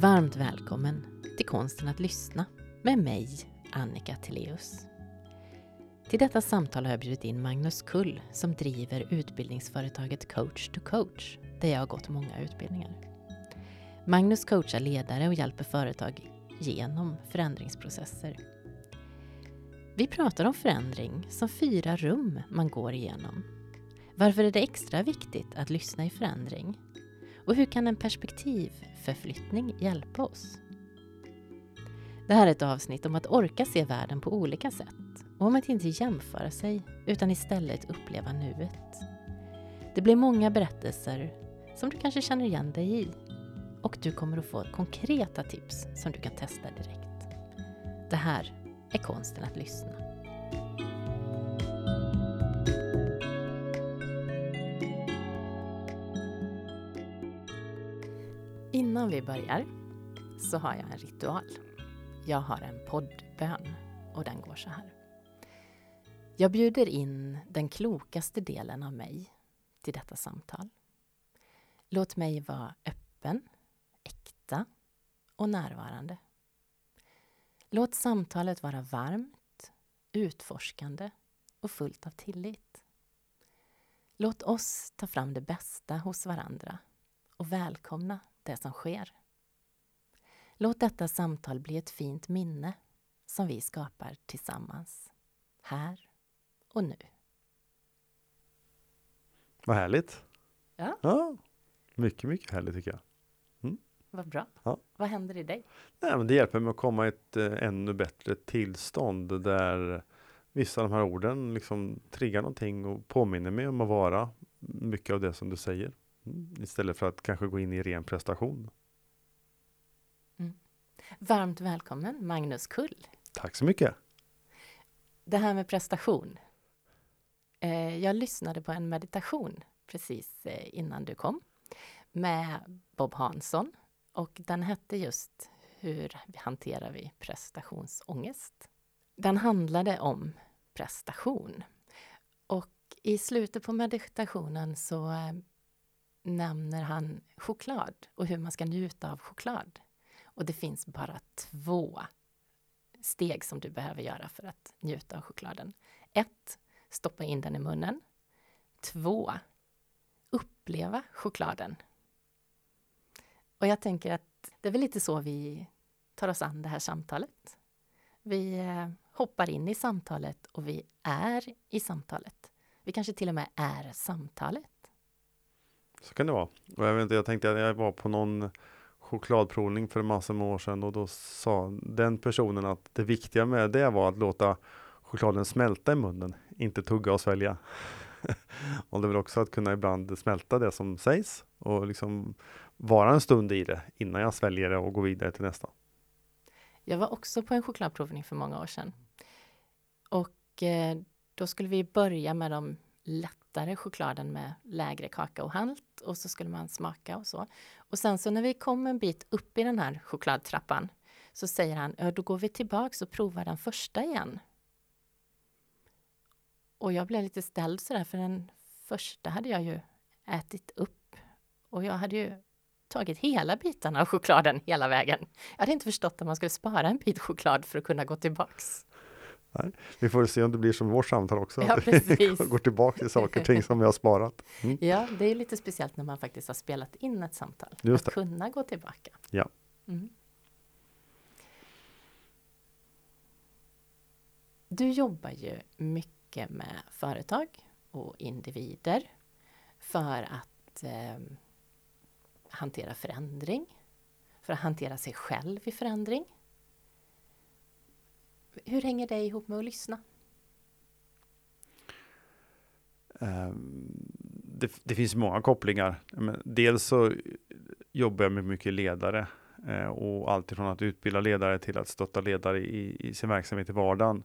Varmt välkommen till Konsten att lyssna med mig, Annika Teleus. Till detta samtal har jag bjudit in Magnus Kull som driver utbildningsföretaget Coach to Coach, där jag har gått många utbildningar. Magnus coachar ledare och hjälper företag genom förändringsprocesser. Vi pratar om förändring som fyra rum man går igenom. Varför är det extra viktigt att lyssna i förändring? Och hur kan en perspektivförflyttning hjälpa oss? Det här är ett avsnitt om att orka se världen på olika sätt och om att inte jämföra sig utan istället uppleva nuet. Det blir många berättelser som du kanske känner igen dig i och du kommer att få konkreta tips som du kan testa direkt. Det här är konsten att lyssna. Innan vi börjar så har jag en ritual. Jag har en poddbön och den går så här. Jag bjuder in den klokaste delen av mig till detta samtal. Låt mig vara öppen, äkta och närvarande. Låt samtalet vara varmt, utforskande och fullt av tillit. Låt oss ta fram det bästa hos varandra och välkomna det som sker. Låt detta samtal bli ett fint minne som vi skapar tillsammans, här och nu. Vad härligt! Ja. ja mycket, mycket härligt tycker jag. Mm. Vad bra. Ja. Vad händer i dig? Nej, men det hjälper mig att komma i ett eh, ännu bättre tillstånd där vissa av de här orden liksom triggar någonting och påminner mig om att vara mycket av det som du säger. Istället för att kanske gå in i ren prestation. Mm. Varmt välkommen Magnus Kull. Tack så mycket. Det här med prestation. Eh, jag lyssnade på en meditation precis eh, innan du kom med Bob Hansson och den hette just Hur hanterar vi prestationsångest? Den handlade om prestation. Och i slutet på meditationen så eh, nämner han choklad och hur man ska njuta av choklad. Och det finns bara två steg som du behöver göra för att njuta av chokladen. Ett, stoppa in den i munnen. Två, uppleva chokladen. Och jag tänker att det är väl lite så vi tar oss an det här samtalet. Vi eh, hoppar in i samtalet och vi är i samtalet. Vi kanske till och med är samtalet. Så kan det vara. Och jag, vet inte, jag tänkte att jag var på någon chokladprovning för massor med år sedan och då sa den personen att det viktiga med det var att låta chokladen smälta i munnen, inte tugga och svälja. och det är väl också att kunna ibland smälta det som sägs och liksom vara en stund i det innan jag sväljer det och går vidare till nästa. Jag var också på en chokladprovning för många år sedan. Och eh, då skulle vi börja med de lättare chokladen med lägre kakaohalt och så skulle man smaka och så. Och sen så när vi kom en bit upp i den här chokladtrappan så säger han, ja då går vi tillbaks och provar den första igen. Och jag blev lite ställd sådär, för den första hade jag ju ätit upp. Och jag hade ju tagit hela bitarna av chokladen hela vägen. Jag hade inte förstått att man skulle spara en bit choklad för att kunna gå tillbaks. Nej, vi får se om det blir som vårt samtal också. Ja, precis. går tillbaka till saker och ting som vi har sparat. Mm. Ja, det är lite speciellt när man faktiskt har spelat in ett samtal. Just att kunna gå tillbaka. Ja. Mm. Du jobbar ju mycket med företag och individer för att eh, hantera förändring, för att hantera sig själv i förändring. Hur hänger det ihop med att lyssna? Ehm, det, det, finns många kopplingar. dels så jobbar jag med mycket ledare eh, och alltifrån att utbilda ledare till att stötta ledare i, i sin verksamhet i vardagen.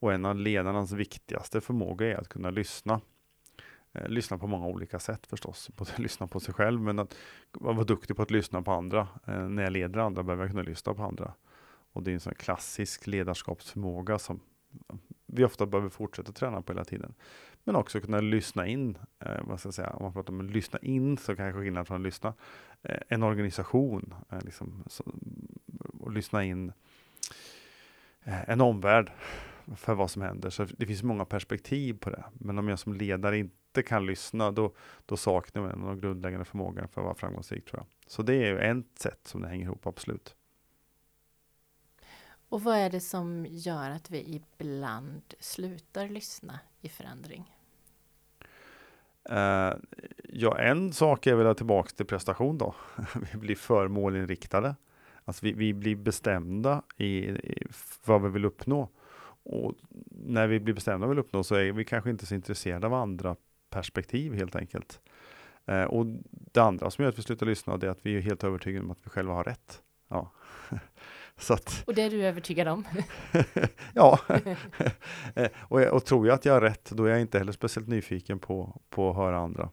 Och en av ledarnas viktigaste förmåga är att kunna lyssna. Eh, lyssna på många olika sätt förstås. Både lyssna på sig själv men att vara duktig på att lyssna på andra. Eh, när jag leder andra behöver jag kunna lyssna på andra. Och det är en sån klassisk ledarskapsförmåga som vi ofta behöver fortsätta träna på hela tiden. Men också kunna lyssna in, eh, vad ska jag säga, om man pratar om att lyssna in så kanske skillnad från att lyssna. Eh, en organisation, eh, liksom, så, och lyssna in eh, en omvärld för vad som händer. Så det finns många perspektiv på det. Men om jag som ledare inte kan lyssna, då, då saknar jag den grundläggande förmågan för att vara framgångsrik tror jag. Så det är ju ett sätt som det hänger ihop, absolut. Och vad är det som gör att vi ibland slutar lyssna i förändring? Uh, ja, en sak är väl tillbaka till prestation då. vi blir för målinriktade. Alltså vi, vi blir bestämda i, i, vad vi vill uppnå. Och när vi blir bestämda vad vi vill uppnå så är vi kanske inte så intresserade av andra perspektiv helt enkelt. Uh, och det andra som gör att vi slutar lyssna det är att vi är helt övertygade om att vi själva har rätt. Ja. Att, och det är du övertygad om? ja, och, och, tror jag att jag har rätt, då är jag inte heller speciellt nyfiken på, på att höra andra.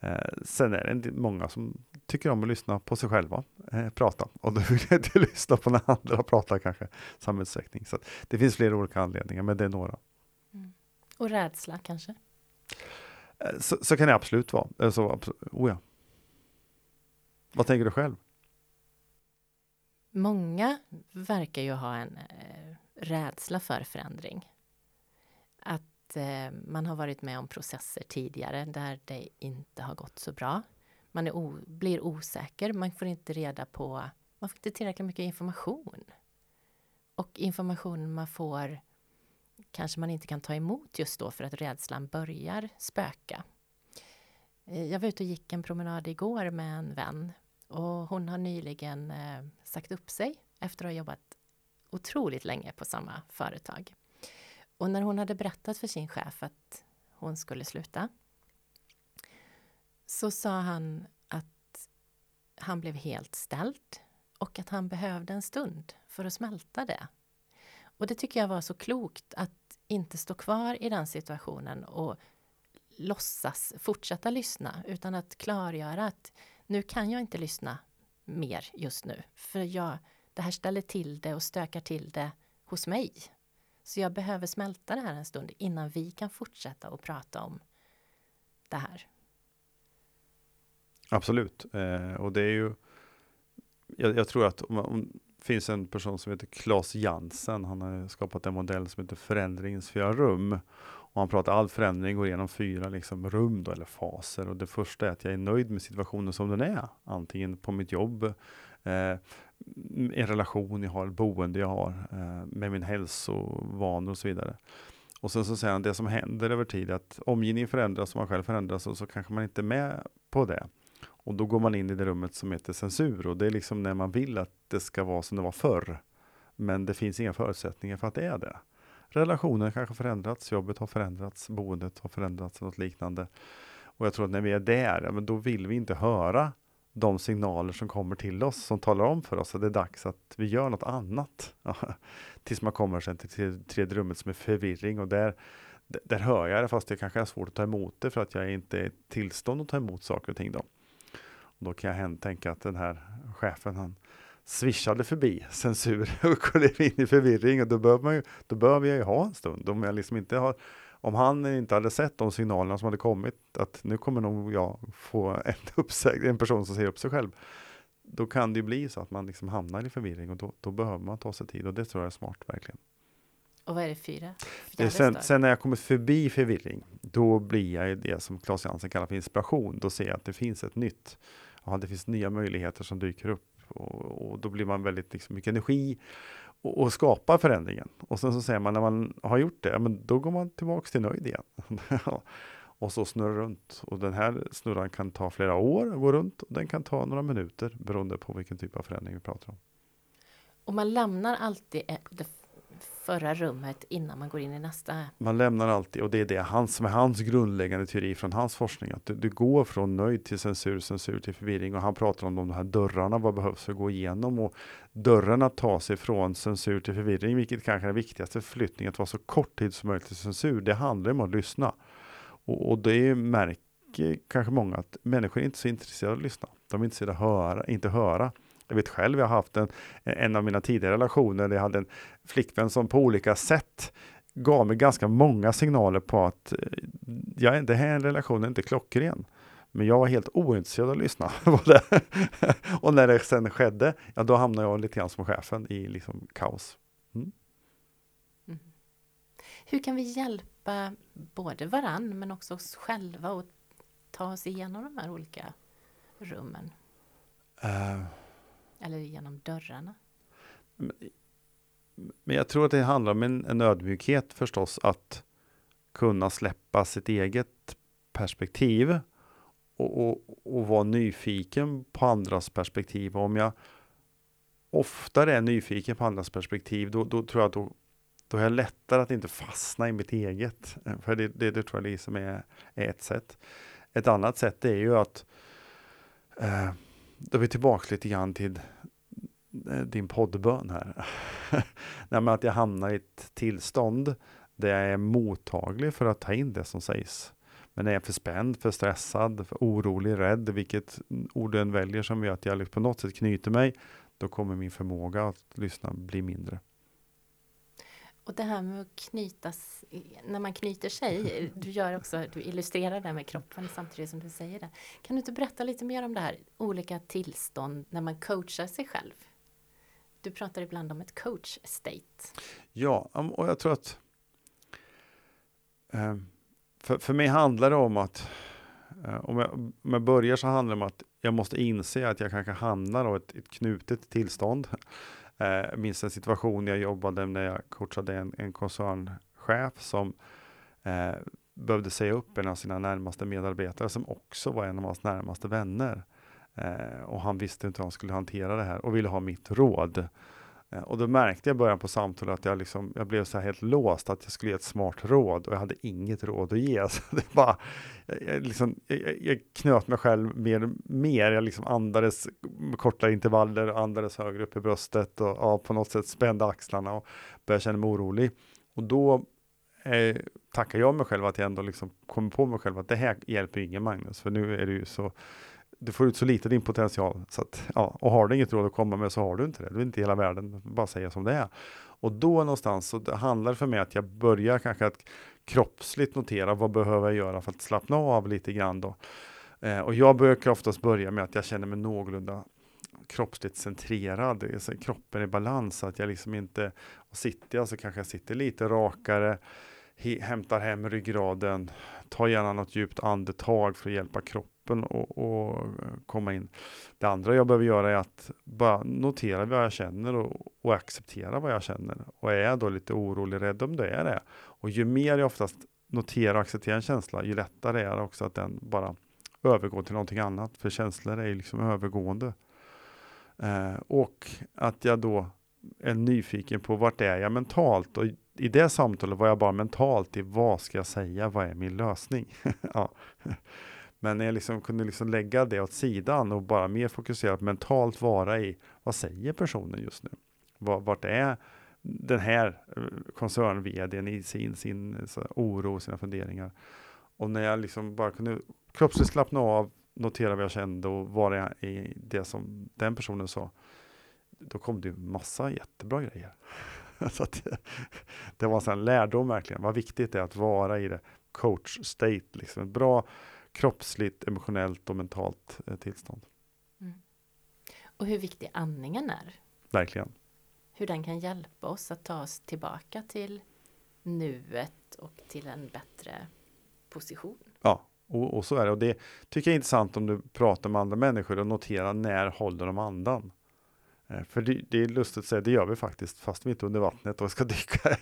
Eh, sen är det många som tycker om att lyssna på sig själva eh, prata och då vill jag inte lyssna på när andra pratar kanske samma utsträckning. Så det finns flera olika anledningar, men det är några. Mm. Och rädsla kanske? Eh, så, så, kan det absolut vara. Så, oh ja. Vad tänker du själv? Många verkar ju ha en eh, rädsla för förändring. Att eh, man har varit med om processer tidigare där det inte har gått så bra. Man o, blir osäker, man får inte reda på, man får inte tillräckligt mycket information. Och informationen man får kanske man inte kan ta emot just då för att rädslan börjar spöka. Eh, jag var ute och gick en promenad igår med en vän och hon har nyligen eh, sagt upp sig efter att ha jobbat otroligt länge på samma företag. Och när hon hade berättat för sin chef att hon skulle sluta så sa han att han blev helt ställd och att han behövde en stund för att smälta det. Och det tycker jag var så klokt att inte stå kvar i den situationen och låtsas fortsätta lyssna utan att klargöra att nu kan jag inte lyssna mer just nu, för jag, det här ställer till det och stökar till det hos mig. Så jag behöver smälta det här en stund innan vi kan fortsätta att prata om det här. Absolut, eh, och det är ju jag, jag tror att om, om det finns en person som heter Claes Jansen. Han har skapat en modell som heter förändringens fyra rum. Och han pratar all förändring går igenom fyra liksom, rum då, eller faser. Och det första är att jag är nöjd med situationen som den är. Antingen på mitt jobb, eh, en relation jag har, ett boende jag har, eh, med min hälsovanor och så vidare. Och sen så säger han det som händer över tid, är att omgivningen förändras och man själv förändras och så kanske man inte är med på det. Och då går man in i det rummet som heter censur och det är liksom när man vill att det ska vara som det var förr. Men det finns inga förutsättningar för att det är det. Relationen kanske förändrats, jobbet har förändrats, boendet har förändrats, något liknande. Och jag tror att när vi är där, men då vill vi inte höra de signaler som kommer till oss, som talar om för oss att det är dags att vi gör något annat. Tills man kommer sen till tredje rummet som är förvirring och där, där hör jag det, fast det kanske är svårt att ta emot det för att jag inte är i tillstånd att ta emot saker och ting. Då, och då kan jag tänka att den här chefen, han, swishade förbi censur och klev in i förvirring och då behöver, man ju, då behöver jag ju ha en stund. Om, jag liksom inte har, om han inte hade sett de signalerna som hade kommit att nu kommer nog jag få en, uppsäg, en person som säger upp sig själv. Då kan det ju bli så att man liksom hamnar i förvirring och då, då behöver man ta sig tid och det tror jag är smart verkligen. Och vad är det fyra? Det sen, sen, när jag kommit förbi förvirring, då blir jag det som Claes Jansen kallar för inspiration. Då ser jag att det finns ett nytt. Ja, det finns nya möjligheter som dyker upp och, och då blir man väldigt liksom, mycket energi och, och skapar förändringen. Och sen så säger man när man har gjort det, men då går man tillbaks till nöjd igen. och så snurrar runt. Och den här snurran kan ta flera år att gå runt och den kan ta några minuter beroende på vilken typ av förändring vi pratar om. Och man lämnar alltid eh, det förra rummet innan man går in i nästa. Man lämnar alltid, och det är det han som är hans grundläggande teori från hans forskning, att du, du, går från nöjd till censur, censur till förvirring och han pratar om de här dörrarna, vad behövs för att gå igenom och dörrarna tar sig från censur till förvirring, vilket kanske är den viktigaste förflyttningen, att vara så kort tid som möjligt till censur. Det handlar om att lyssna. Och, och det märker kanske många att människor är inte så intresserade av att lyssna. De är intresserade av att höra, inte höra. Jag vet själv, jag har haft en, en av mina tidigare relationer, där jag hade en flickvän som på olika sätt gav mig ganska många signaler på att eh, ja, det här relationen är inte klockren. Men jag var helt ointresserad av att lyssna på det. och när det sen skedde, ja då hamnade jag lite grann som chefen i liksom kaos. Mm. Mm. Hur kan vi hjälpa både varann men också oss själva att ta oss igenom de här olika rummen? Uh, eller genom dörrarna? Men jag tror att det handlar om en, en ödmjukhet förstås att kunna släppa sitt eget perspektiv och, och, och vara nyfiken på andras perspektiv. Och om jag oftare är nyfiken på andras perspektiv, då, då tror jag att då, då är jag lättare att inte fastna i mitt eget. För det, det, det tror jag liksom är, är ett sätt. Ett annat sätt är ju att eh, då är vi tillbaka lite grann till eh, din poddbön här. Nej, men att jag hamnar i ett tillstånd där jag är mottaglig för att ta in det som sägs. Men är jag för spänd, för stressad, för orolig, rädd, vilket ord du än väljer som gör att jag på något sätt knyter mig, då kommer min förmåga att lyssna bli mindre. Och det här med att knyta när man knyter sig, du gör också, du illustrerar det med kroppen samtidigt som du säger det. Kan du inte berätta lite mer om det här, olika tillstånd när man coachar sig själv? Du pratar ibland om ett coach state. Ja, och jag tror att ehm, för, för mig handlar det om att eh, om jag, om jag börjar så handlar det om att jag måste inse att jag kanske hamnar i ett, ett knutet tillstånd. Jag minns en situation jag jobbade när jag coachade en, en chef som eh, behövde säga upp en av sina närmaste medarbetare som också var en av hans närmaste vänner. Eh, och han visste inte hur han skulle hantera det här och ville ha mitt råd. Eh, och då märkte jag i början på samtalet att jag, liksom, jag blev så här helt låst, att jag skulle ge ett smart råd och jag hade inget råd att ge. Så det bara, jag, liksom, jag, jag knöt mig själv mer och mer. Jag liksom andades med korta intervaller, andades högre upp i bröstet och ja, på något sätt spände axlarna och började känna mig orolig. Och då eh, tackar jag mig själv att jag ändå liksom kommer på mig själv att det här hjälper ingen Magnus, för nu är det ju så du får ut så lite din potential. Så att, ja, och har du inget råd att komma med så har du inte det. Du är inte hela världen, bara säga som det är. Och då någonstans så det handlar för mig att jag börjar kanske att kroppsligt notera vad behöver jag göra för att slappna av lite grann då. Eh, och jag brukar oftast börja med att jag känner mig någorlunda kroppsligt centrerad, kroppen i balans, att jag liksom inte, och sitter jag så kanske jag sitter lite rakare, hämtar hem ryggraden, tar gärna något djupt andetag för att hjälpa kroppen att och, och, eh, komma in. Det andra jag behöver göra är att bara notera vad jag känner och, och acceptera vad jag känner. Och är jag då lite orolig, rädd om det är det. Och ju mer jag oftast noterar och accepterar en känsla, ju lättare är det också att den bara övergår till någonting annat. För känslor är ju liksom övergående. Eh, och att jag då är nyfiken på vart är jag mentalt och i det samtalet var jag bara mentalt i vad ska jag säga, vad är min lösning? ja. Men när jag liksom kunde liksom lägga det åt sidan och bara mer fokusera på mentalt vara i vad säger personen just nu? Vart är den här eh, koncern-vdn i sin, sin oro och sina funderingar? Och när jag liksom bara kunde kroppsligt slappna av, notera vad jag kände och vara i det som den personen sa, då kom det ju massa jättebra grejer. så att, det var en lärdom verkligen, vad viktigt det är att vara i det coach state, liksom ett bra kroppsligt, emotionellt och mentalt eh, tillstånd. Mm. Och hur viktig andningen är. Verkligen. Hur den kan hjälpa oss att ta oss tillbaka till nuet och till en bättre position. Ja, och, och så är det. Och det tycker jag är intressant om du pratar med andra människor och noterar när håller de andan. Eh, för det, det, är lustigt att säga, det gör vi faktiskt, fast vi inte under vattnet och ska dyka.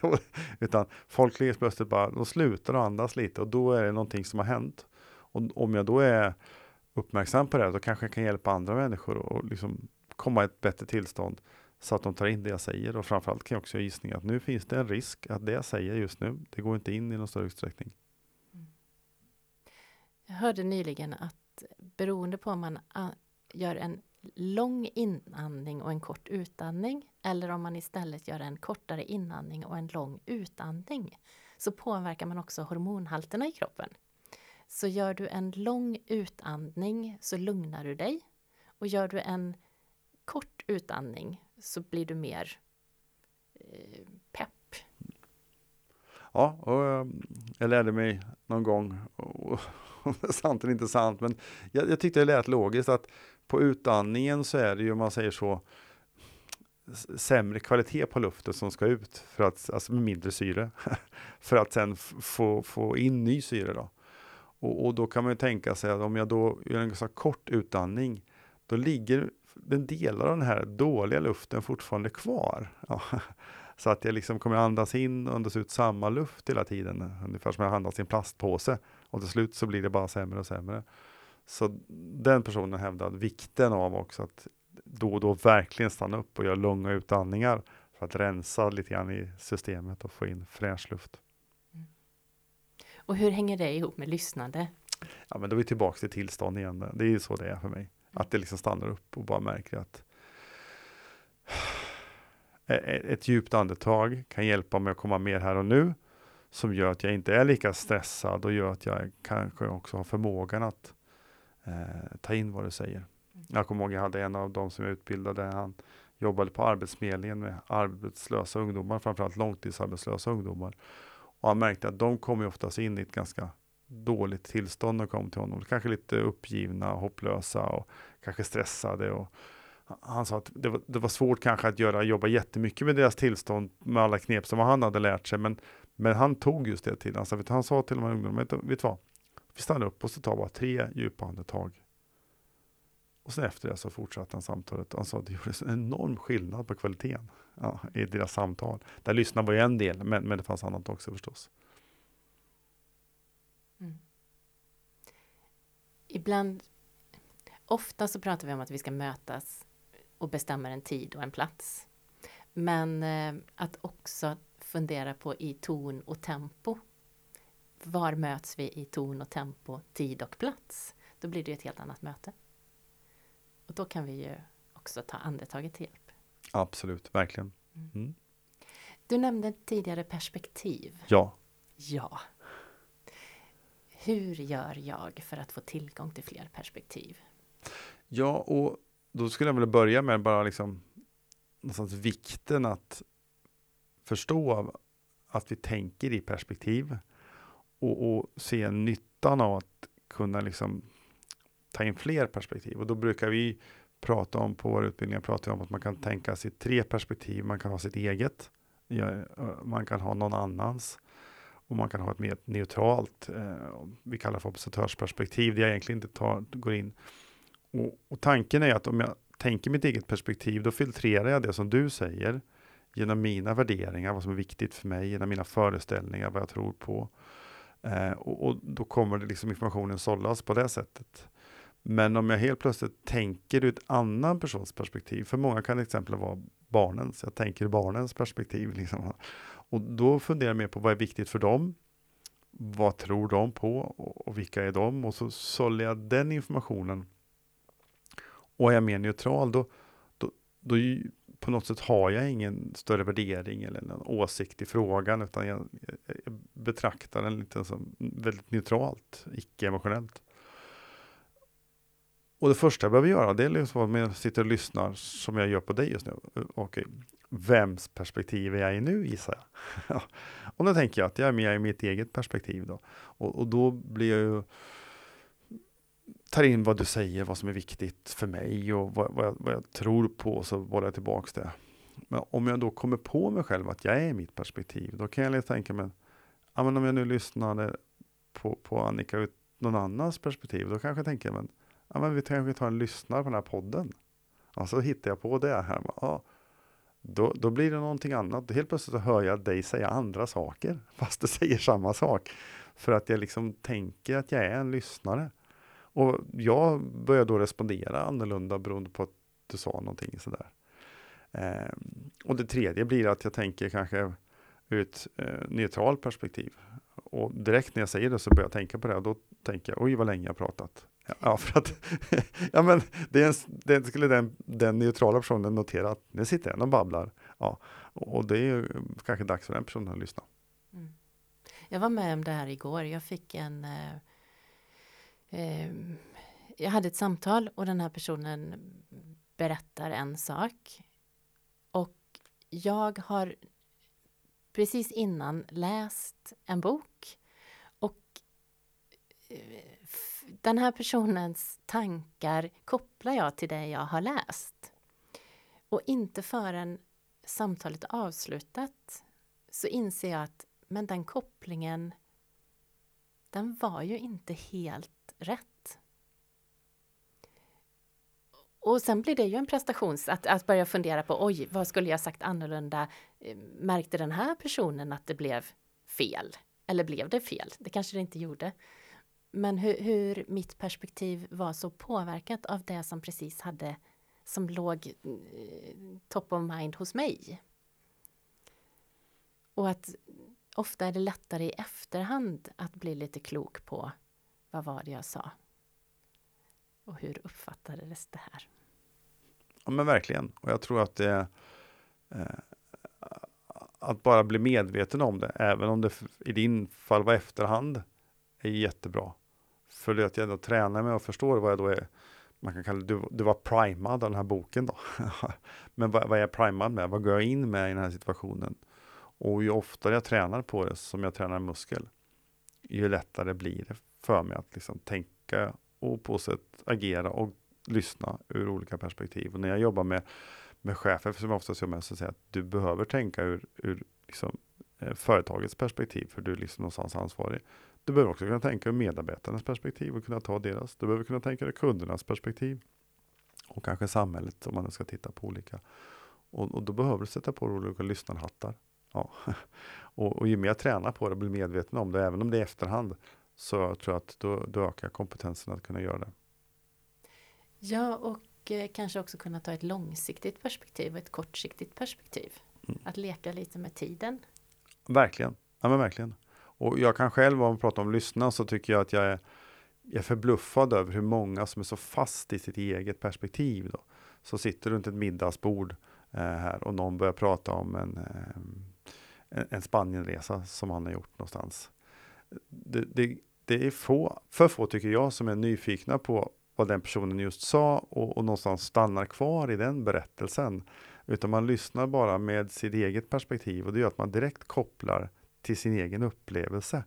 Utan folk ligger plötsligt bara, de slutar att andas lite och då är det någonting som har hänt. Och om jag då är uppmärksam på det, då kanske jag kan hjälpa andra människor och liksom komma i ett bättre tillstånd så att de tar in det jag säger. Och framförallt kan jag också gissning att nu finns det en risk att det jag säger just nu, det går inte in i någon större utsträckning. Mm. Jag hörde nyligen att beroende på om man gör en lång inandning och en kort utandning eller om man istället gör en kortare inandning och en lång utandning så påverkar man också hormonhalterna i kroppen. Så gör du en lång utandning så lugnar du dig. Och gör du en kort utandning så blir du mer eh, pepp. ja, och ehm, jag lärde mig någon gång, och, och, sant eller inte sant, men jag, jag tyckte det lät logiskt att på utandningen så är det ju, om man säger så, sämre kvalitet på luften som ska ut, för att, alltså med mindre syre, för att sen få, få in ny syre. Då. Och, och, då kan man ju tänka sig att om jag då gör en ganska kort utandning, då ligger den delar av den här dåliga luften fortfarande kvar. Ja. Så att jag liksom kommer andas in och andas ut samma luft hela tiden, ungefär som jag andas i en plastpåse. Och till slut så blir det bara sämre och sämre. Så den personen hävdade vikten av också att då och då verkligen stanna upp och göra långa utandningar för att rensa lite grann i systemet och få in fräsch luft. Mm. Och hur hänger det ihop med lyssnande? Ja, men då är vi tillbaka till tillstånd igen. Det är ju så det är för mig. Att det liksom stannar upp och bara märker att ett djupt andetag kan hjälpa mig att komma mer här och nu som gör att jag inte är lika stressad och gör att jag kanske också har förmågan att eh, ta in vad du säger. Mm. Jag kommer ihåg, jag hade en av dem som jag utbildade, han jobbade på Arbetsförmedlingen med arbetslösa ungdomar, framförallt långtidsarbetslösa ungdomar. Och han märkte att de kommer oftast in i ett ganska dåligt tillstånd när de kom till honom. Kanske lite uppgivna, hopplösa och kanske stressade. Och han sa att det var, det var svårt kanske att göra, jobba jättemycket med deras tillstånd med alla knep som han hade lärt sig. Men, men han tog just det till. Alltså, han sa till de här ungdomarna, vet, vet du vad? Vi stannar upp och så tar bara tre djupa andetag. Och sen efter det så fortsatte han samtalet. Han sa att det gjorde en enorm skillnad på kvaliteten ja, i deras samtal. Där lyssnade var ju en del, men, men det fanns annat också förstås. Mm. Ibland, ofta så pratar vi om att vi ska mötas och bestämmer en tid och en plats. Men eh, att också fundera på i ton och tempo. Var möts vi i ton och tempo, tid och plats? Då blir det ett helt annat möte. Och då kan vi ju också ta andetaget till hjälp. Absolut, verkligen. Mm. mm. Du nämnde tidigare perspektiv. Ja. Ja. Hur gör jag för att få tillgång till fler perspektiv? Ja, och då skulle jag vilja börja med bara liksom någonstans vikten att förstå att vi tänker i perspektiv och, och se nyttan av att kunna liksom ta in fler perspektiv. Och då brukar vi prata om på våra utbildningar, prata om att man kan tänka sig tre perspektiv. Man kan ha sitt eget, man kan ha någon annans och man kan ha ett mer neutralt, eh, vi kallar det för observatörsperspektiv, där jag egentligen inte tar, går in och, och, tanken är att om jag tänker mitt eget perspektiv, då filtrerar jag det som du säger genom mina värderingar, vad som är viktigt för mig, genom mina föreställningar, vad jag tror på. Eh, och, och, då kommer det liksom informationen sållas på det sättet. Men om jag helt plötsligt tänker ur ett annan persons perspektiv, för många kan exempel vara barnens, jag tänker ur barnens perspektiv. Liksom. Och då funderar jag mer på vad är viktigt för dem? Vad tror de på och, och vilka är de? Och så sållar jag den informationen och är jag mer neutral, då, då, då på något sätt har jag ingen större värdering eller någon åsikt i frågan, utan jag, jag betraktar den lite som väldigt neutralt, icke-emotionellt. Och det första jag behöver göra, det är liksom att jag sitter och lyssnar, som jag gör på dig just nu. Okej, vems perspektiv är jag i nu, gissar jag? och då tänker jag att jag är med i mitt eget perspektiv då. Och, och då blir jag ju tar in vad du säger, vad som är viktigt för mig och vad, vad, jag, vad jag, tror på, så bollar jag tillbaks det. Men om jag då kommer på mig själv att jag är i mitt perspektiv, då kan jag tänka mig, ja, men om jag nu lyssnade på, på Annika ur någon annans perspektiv, då kanske jag tänker, men, ja, men vi kanske tar en lyssnare på den här podden. Och så hittar jag på det här. Ja, då, då blir det någonting annat. Helt plötsligt så hör jag dig säga andra saker, fast du säger samma sak. För att jag liksom tänker att jag är en lyssnare. Och jag börjar då respondera annorlunda beroende på att du sa någonting sådär. Eh, och det tredje blir att jag tänker kanske ur ett eh, neutralt perspektiv. Och direkt när jag säger det så börjar jag tänka på det och då tänker jag oj vad länge jag pratat. Ja, för att ja, men det, är en, det skulle den, den neutrala personen notera att nu sitter en och babblar. Ja, och det är kanske dags för den personen att lyssna. Mm. Jag var med om det här igår. Jag fick en eh, eh, jag hade ett samtal och den här personen berättar en sak. Och jag har precis innan läst en bok och eh, den här personens tankar kopplar jag till det jag har läst. Och inte förrän samtalet är avslutat så inser jag att men den kopplingen den var ju inte helt rätt. Och sen blir det ju en prestations... att, att börja fundera på oj, vad skulle jag sagt annorlunda? Eh, märkte den här personen att det blev fel? Eller blev det fel? Det kanske det inte gjorde. Men hur, hur mitt perspektiv var så påverkat av det som precis hade som låg eh, top of mind hos mig. Och att ofta är det lättare i efterhand att bli lite klok på vad var det jag sa? Och hur uppfattades det här? Ja men verkligen. Och jag tror att det eh, att bara bli medveten om det, även om det i din fall var efterhand, är jättebra. För det att jag ändå tränar mig och förstår vad jag då är, man kan kalla det, du, du var primad av den här boken då. men vad, vad är jag primad med? Vad går jag in med i den här situationen? Och ju oftare jag tränar på det, som jag tränar muskel, ju lättare blir det för mig att liksom tänka och på sätt agera och lyssna ur olika perspektiv. Och när jag jobbar med, med chefer, som jag oftast jobbar med, så säger jag att du behöver tänka ur, ur liksom, eh, företagets perspektiv, för du är liksom någonstans ansvarig. Du behöver också kunna tänka ur medarbetarnas perspektiv och kunna ta deras. Du behöver kunna tänka ur kundernas perspektiv. Och kanske samhället om man ska titta på olika. Och, och då behöver du sätta på dig olika lyssnarhattar. Ja. Och, och ju mer jag tränar på det och blir medveten om det, även om det är efterhand, så jag tror jag att då, då ökar kompetensen att kunna göra det. Ja, och eh, kanske också kunna ta ett långsiktigt perspektiv och ett kortsiktigt perspektiv. Mm. Att leka lite med tiden. Verkligen, ja men verkligen. Och jag kan själv, om man pratar om lyssna, så tycker jag att jag är, jag är förbluffad över hur många som är så fast i sitt eget perspektiv. Då. Så sitter runt ett middagsbord eh, här och någon börjar prata om en, eh, en Spanienresa som han har gjort någonstans. Det, det, det är få, för få tycker jag, som är nyfikna på vad den personen just sa och, och någonstans stannar kvar i den berättelsen. Utan man lyssnar bara med sitt eget perspektiv och det gör att man direkt kopplar till sin egen upplevelse.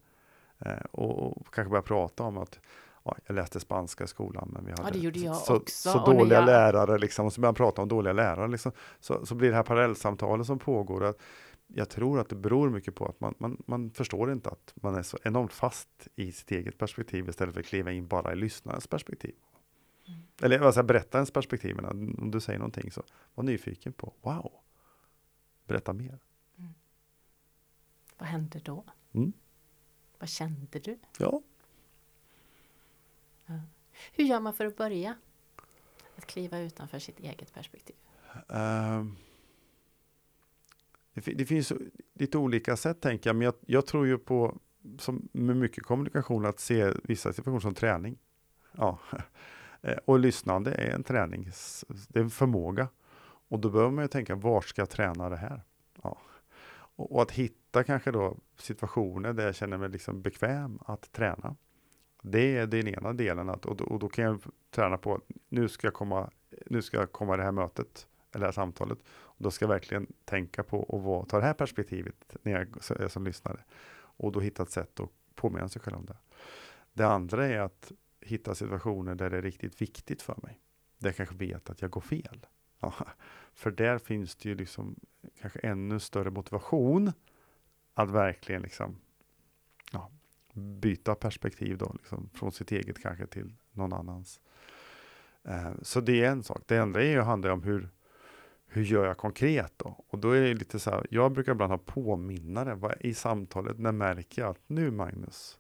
Eh, och, och, kanske börjar prata om att ja, jag läste spanska i skolan, men vi hade ja, så, också. så dåliga jag... lärare, liksom, och så börjar man prata om dåliga lärare. Liksom. Så, så blir det här parallellsamtalet som pågår. Att jag tror att det beror mycket på att man, man, man förstår inte att man är så enormt fast i sitt eget perspektiv istället för att kliva in bara i lyssnarens perspektiv. Mm. Eller alltså, berättarens perspektiv, men om du säger någonting så var nyfiken på, wow, berätta mer. Mm. Vad hände då? Mm. Vad kände du? Ja. ja. Hur gör man för att börja? Att kliva utanför sitt eget perspektiv? Uh, det, det, finns lite olika sätt tänker jag, men jag, jag, tror ju på, som med mycket kommunikation, att se vissa situationer som träning. Ja. Eh, och lyssnande är en träning, det är en förmåga. Och då behöver man ju tänka, var ska jag träna det här? Ja. Och, och, att hitta kanske då situationer där jag känner mig liksom bekväm att träna. Det är den ena delen, att, och, då, och då kan jag träna på, nu ska jag komma, nu ska jag komma i det här mötet, eller det här samtalet. Då ska jag verkligen tänka på att ta det här perspektivet när jag är som lyssnare. Och då hitta ett sätt att påminna sig själv om det. Det andra är att hitta situationer där det är riktigt viktigt för mig. Där jag kanske vet att jag går fel. Ja, för där finns det ju liksom kanske ännu större motivation att verkligen liksom ja, byta perspektiv då, liksom, från sitt eget kanske till någon annans. Eh, så det är en sak. Det andra är ju, handlar om hur, hur gör jag konkret då? Och då är det lite så här, jag brukar ibland ha påminnare vad, i samtalet, när märker jag att nu Magnus,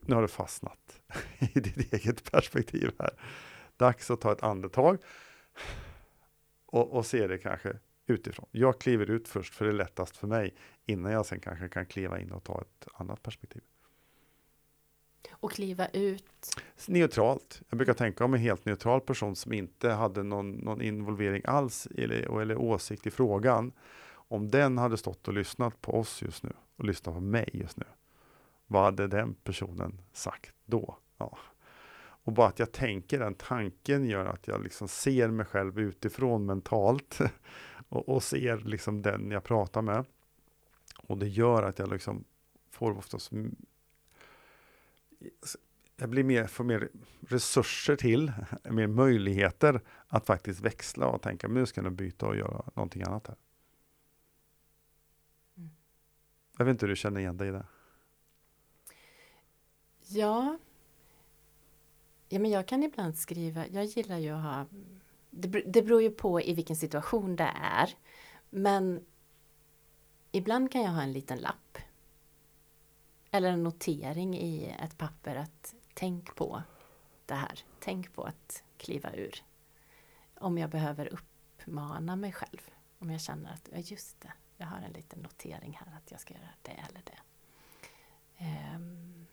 nu har du fastnat i ditt eget perspektiv här. Dags att ta ett andetag och, och se det kanske utifrån. Jag kliver ut först för det är lättast för mig innan jag sen kanske kan kliva in och ta ett annat perspektiv. Och kliva ut? Neutralt. Jag brukar tänka om en helt neutral person som inte hade någon, någon involvering alls eller, eller åsikt i frågan. Om den hade stått och lyssnat på oss just nu och lyssnat på mig just nu. Vad hade den personen sagt då? Ja. Och bara att jag tänker den tanken gör att jag liksom ser mig själv utifrån mentalt och, och ser liksom den jag pratar med. Och det gör att jag liksom får oftast jag blir mer, får mer resurser till, mer möjligheter att faktiskt växla och tänka, men nu ska jag byta och göra någonting annat här. Mm. Jag vet inte hur du känner igen dig i det? Ja, ja men jag kan ibland skriva, jag gillar ju att ha, det, det beror ju på i vilken situation det är, men ibland kan jag ha en liten lapp eller en notering i ett papper att tänk på det här. Tänk på att kliva ur. Om jag behöver uppmana mig själv. Om jag känner att, ja just det, jag har en liten notering här att jag ska göra det eller det. Um,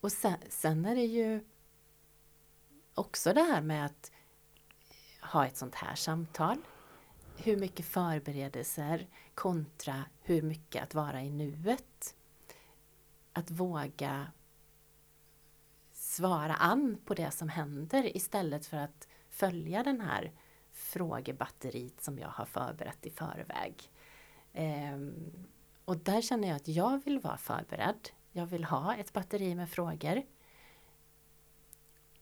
och sen, sen är det ju också det här med att ha ett sånt här samtal. Hur mycket förberedelser kontra hur mycket att vara i nuet att våga svara an på det som händer istället för att följa den här frågebatteriet som jag har förberett i förväg. Ehm, och där känner jag att jag vill vara förberedd. Jag vill ha ett batteri med frågor.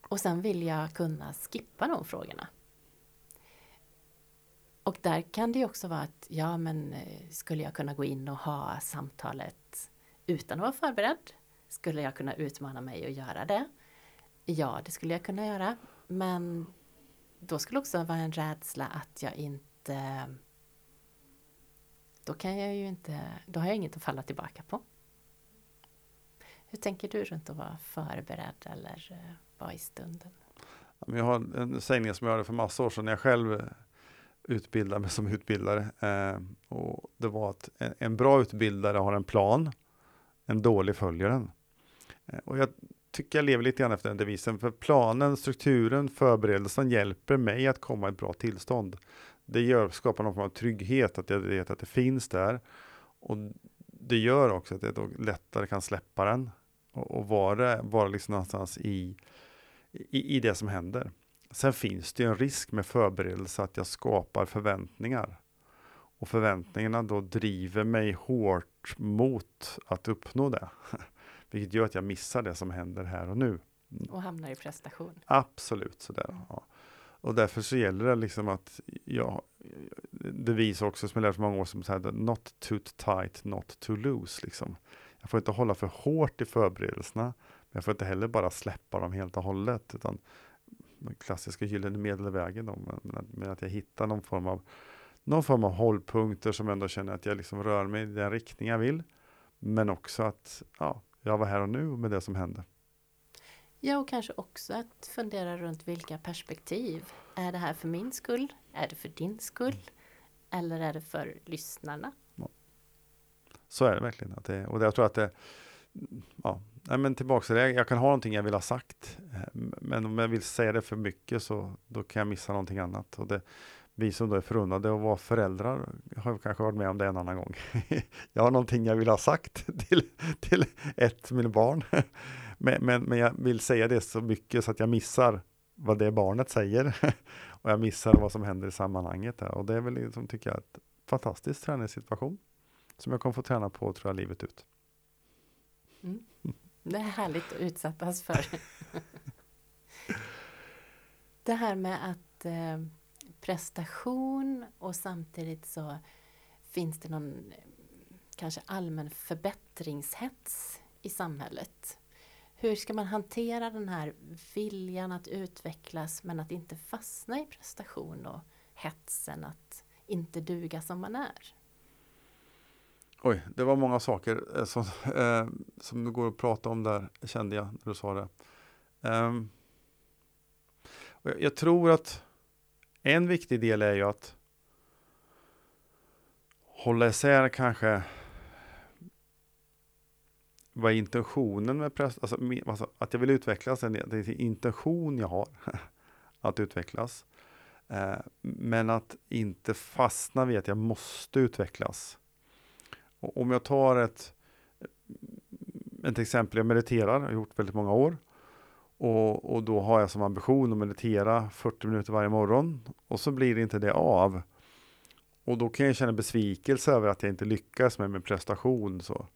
Och sen vill jag kunna skippa de frågorna. Och där kan det ju också vara att, ja men eh, skulle jag kunna gå in och ha samtalet utan att vara förberedd. Skulle jag kunna utmana mig och göra det? Ja, det skulle jag kunna göra. Men då skulle också vara en rädsla att jag inte... Då kan jag ju inte... Då har jag inget att falla tillbaka på. Hur tänker du runt att vara förberedd eller eh, vara i stunden? Jag har en sägning som jag hörde för massa år sedan när jag själv utbilda mig som utbildare. Eh, och det var att en bra utbildare har en plan en dålig följer den. Eh, och jag tycker jag lever lite grann efter den devisen, för planen, strukturen, förberedelsen hjälper mig att komma i ett bra tillstånd. Det gör, skapar någon form av trygghet, att jag vet att det finns där. Och det gör också att jag då lättare kan släppa den och, och vara, vara liksom någonstans i, i, i det som händer. Sen finns det en risk med förberedelse att jag skapar förväntningar. Och förväntningarna då driver mig hårt mot att uppnå det. Vilket gör att jag missar det som händer här och nu. Och hamnar i prestation. Absolut sådär. Mm. Ja. Och därför så gäller det liksom att, ja, det visar också som jag lärt för många år så här, not too tight, not too loose. Liksom. Jag får inte hålla för hårt i förberedelserna, men jag får inte heller bara släppa dem helt och hållet, utan den klassiska gyllene medelvägen då, med, med att jag hittar någon form av någon form av hållpunkter som ändå känner att jag liksom rör mig i den riktning jag vill. Men också att ja, jag var här och nu med det som hände. Ja, och kanske också att fundera runt vilka perspektiv. Är det här för min skull? Är det för din skull? Eller är det för lyssnarna? Ja. Så är det verkligen. Att det, och jag tror att det, ja, nej men tillbaka till det, jag kan ha någonting jag vill ha sagt, eh, men om jag vill säga det för mycket så då kan jag missa någonting annat. Och det, vi som då är förunnade att vara föräldrar har kanske varit med om det en annan gång. jag har någonting jag vill ha sagt till, till ett av mina barn. men, men, men jag vill säga det så mycket så att jag missar vad det barnet säger. och jag missar vad som händer i sammanhanget. Här. Och det är väl liksom, tycker jag, ett fantastiskt träningssituation. Som jag kommer få träna på, tror jag, livet ut. Mm. Det är härligt att utsättas för. det här med att eh, prestation och samtidigt så finns det någon kanske allmän förbättringshets i samhället. Hur ska man hantera den här viljan att utvecklas men att inte fastna i prestation och hetsen att inte duga som man är? Oj, det var många saker eh, som, eh, som det går att prata om där, kände jag när du sa det. Um, jag, jag tror att en viktig del är ju att hålla isär kanske vad är intentionen med press, alltså, alltså, att jag vill utvecklas, det är intention jag har att utvecklas. Eh, men att inte fastna vid att jag måste utvecklas. Och om jag tar ett, ett exempel, jag mediterar, jag har gjort väldigt många år. Och, och då har jag som ambition att meditera 40 minuter varje morgon och så blir det inte det av. Och då kan jag känna besvikelse över att jag inte lyckas med min prestation. Så.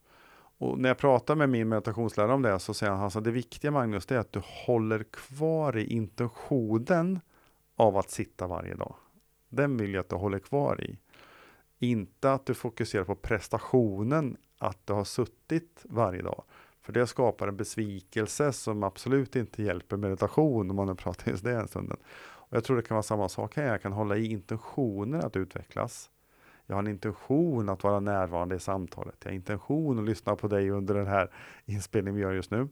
Och när jag pratar med min meditationslärare om det så säger han att det viktiga Magnus, det är att du håller kvar i intentionen av att sitta varje dag. Den vill jag att du håller kvar i. Inte att du fokuserar på prestationen, att du har suttit varje dag. För det skapar en besvikelse som absolut inte hjälper meditation om man nu pratar just det en. Och jag tror det kan vara samma sak här. Jag kan hålla i intentionen att utvecklas. Jag har en intention att vara närvarande i samtalet. Jag har intention att lyssna på dig under den här inspelningen vi gör just nu.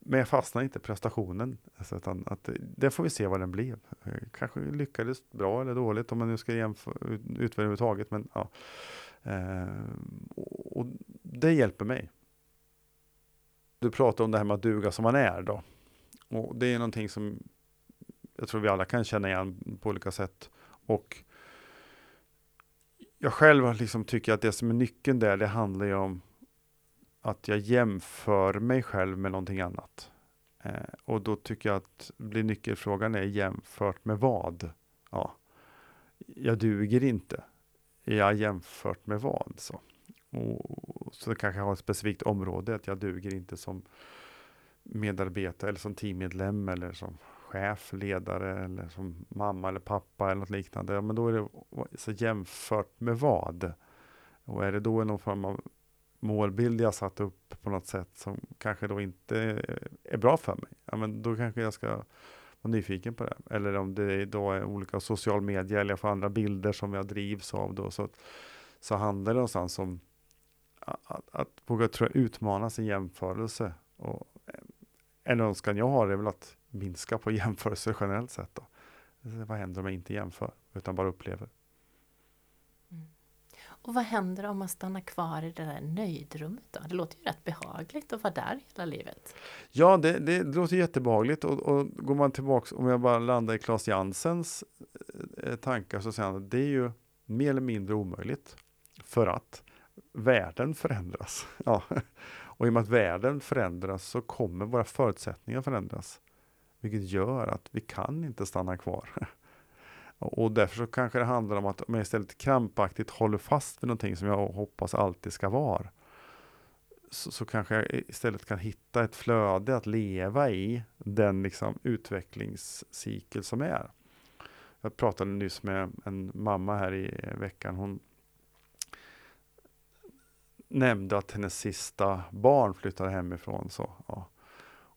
Men jag fastnar inte i prestationen. Alltså, utan att, det får vi se vad den blev. Eh, kanske lyckades bra eller dåligt om man nu ska jämföra ut, överhuvudtaget. Men, ja. Eh, och det hjälper mig. Du pratar om det här med att duga som man är då. Och det är någonting som jag tror vi alla kan känna igen på olika sätt. Och jag själv liksom tycker att det som är nyckeln där, det handlar ju om att jag jämför mig själv med någonting annat. Eh, och då tycker jag att blir nyckelfrågan är jämfört med vad? Ja, jag duger inte. Jag jämfört med vad? Så, och, så det kanske har ett specifikt område, att jag duger inte som medarbetare eller som teammedlem eller som chef, ledare eller som mamma eller pappa eller något liknande. Ja, men då är det så jämfört med vad? Och är det då någon form av målbild jag satt upp på något sätt som kanske då inte är bra för mig? Ja, men då kanske jag ska vara nyfiken på det. Eller om det då är olika social media eller jag får andra bilder som jag drivs av då. Så, så handlar det någonstans om att, att våga tror jag, utmana sin jämförelse. Och eh, en önskan jag har är väl att minska på jämförelser generellt sett. Då. Vad händer om jag inte jämför, utan bara upplever? Och vad händer om man stannar kvar i det där nöjdrummet då? Det låter ju rätt behagligt att vara där hela livet. Ja, det, det, det låter jättebehagligt och, och går man tillbaks, om jag bara landar i Claes Jansens eh, tankar så säger han att det är ju mer eller mindre omöjligt för att världen förändras. Ja. Och i och med att världen förändras så kommer våra förutsättningar förändras. Vilket gör att vi kan inte stanna kvar. Och därför så kanske det handlar om att om jag istället krampaktigt håller fast vid någonting som jag hoppas alltid ska vara. Så, så kanske jag istället kan hitta ett flöde att leva i den liksom utvecklingscykel som är. Jag pratade nyss med en mamma här i veckan. Hon nämnde att hennes sista barn flyttade hemifrån. Så, ja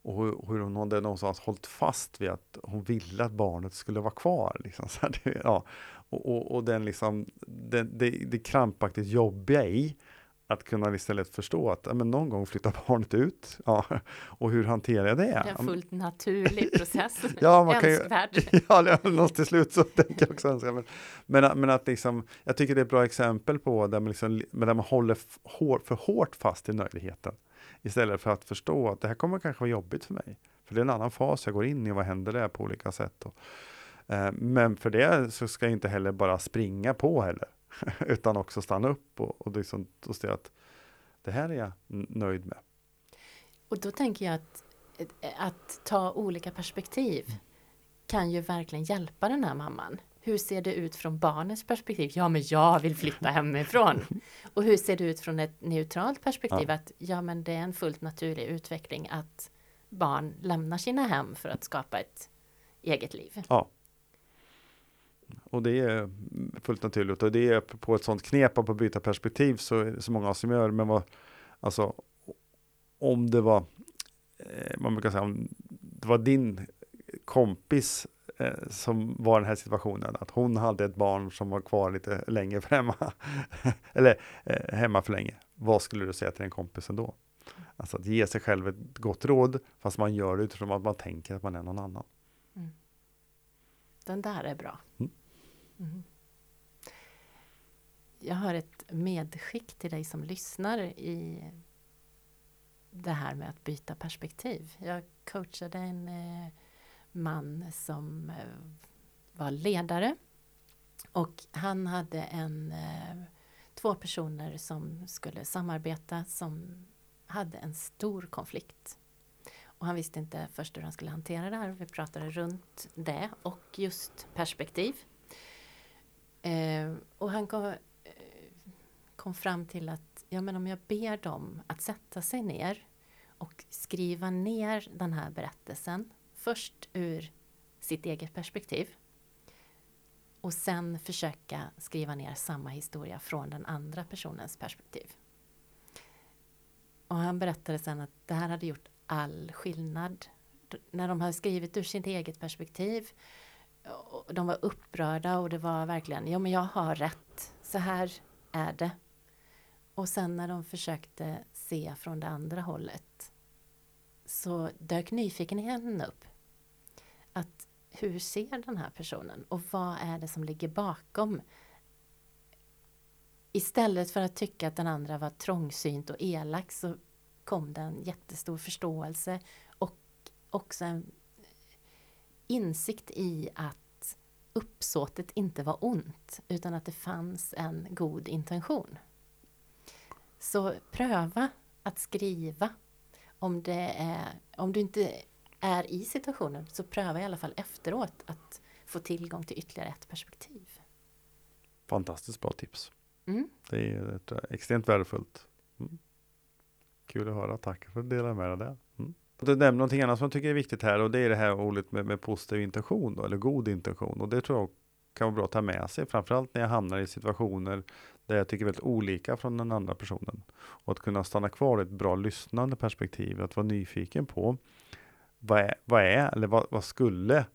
och hur, hur hon hade någonstans hållit fast vid att hon ville att barnet skulle vara kvar. Liksom. Så här, det, ja. och, och, och, den liksom, det, det, det krampaktigt jobbiga i att kunna istället förstå att men någon gång flyttar barnet ut. Ja. Och hur hanterar jag det? Det är en fullt naturlig process. ja, man kan ju, ja, något till slut så tänker jag också önska. Men, men, men, att liksom, jag tycker det är ett bra exempel på där man, liksom, där man håller för hårt fast i nöjdheten. Istället för att förstå att det här kommer kanske vara jobbigt för mig. För det är en annan fas jag går in i, vad händer där på olika sätt. Och, eh, men för det så ska jag inte heller bara springa på heller. utan också stanna upp och, och, liksom, och se att det här är jag nöjd med. Och då tänker jag att, att ta olika perspektiv kan ju verkligen hjälpa den här mamman. Hur ser det ut från barnets perspektiv? Ja, men jag vill flytta hemifrån. Och hur ser det ut från ett neutralt perspektiv? Ja. Att ja, men det är en fullt naturlig utveckling att barn lämnar sina hem för att skapa ett eget liv. Ja. Och det är fullt naturligt och det är på ett sånt knep att byta perspektiv så är det så många som gör. Men vad, alltså, om det var, eh, man brukar säga, om det var din kompis eh, som var den här situationen, att hon hade ett barn som var kvar lite länge för hemma, eller eh, hemma för länge. Vad skulle du säga till den kompisen då? Alltså att ge sig själv ett gott råd, fast man gör det utifrån att man tänker att man är någon annan. Mm. Den där är bra. Mm. Mm. Jag har ett medskick till dig som lyssnar i det här med att byta perspektiv. Jag coachade en eh, man som eh, var ledare. Och han hade en, eh, två personer som skulle samarbeta som hade en stor konflikt. Och han visste inte först hur han skulle hantera det här. Vi pratade runt det och just perspektiv. Eh, och han kom, eh, kom fram till att ja, men om jag ber dem att sätta sig ner och skriva ner den här berättelsen först ur sitt eget perspektiv och sen försöka skriva ner samma historia från den andra personens perspektiv. Och han berättade sen att det här hade gjort all skillnad. När de hade skrivit ur sitt eget perspektiv och de var upprörda och det var verkligen, ja men jag har rätt, så här är det. Och sen när de försökte se från det andra hållet så dök nyfikenheten upp. Att hur ser den här personen och vad är det som ligger bakom? Istället för att tycka att den andra var trångsynt och elak så kom det en jättestor förståelse och också en insikt i att uppsåtet inte var ont utan att det fanns en god intention. Så pröva att skriva om det är, om du inte är i situationen så pröva i alla fall efteråt att få tillgång till ytterligare ett perspektiv. Fantastiskt bra tips. Mm. Det är extremt värdefullt. Mm. Kul att höra. Tack för att du delade med dig av det. Du nämnde någonting annat som jag tycker är viktigt här och det är det här ordet med, med positiv intention då, eller god intention och det tror jag kan vara bra att ta med sig, framförallt när jag hamnar i situationer där jag tycker väldigt olika från den andra personen. Och att kunna stanna kvar i ett bra lyssnande perspektiv, att vara nyfiken på vad är, vad är eller vad, vad skulle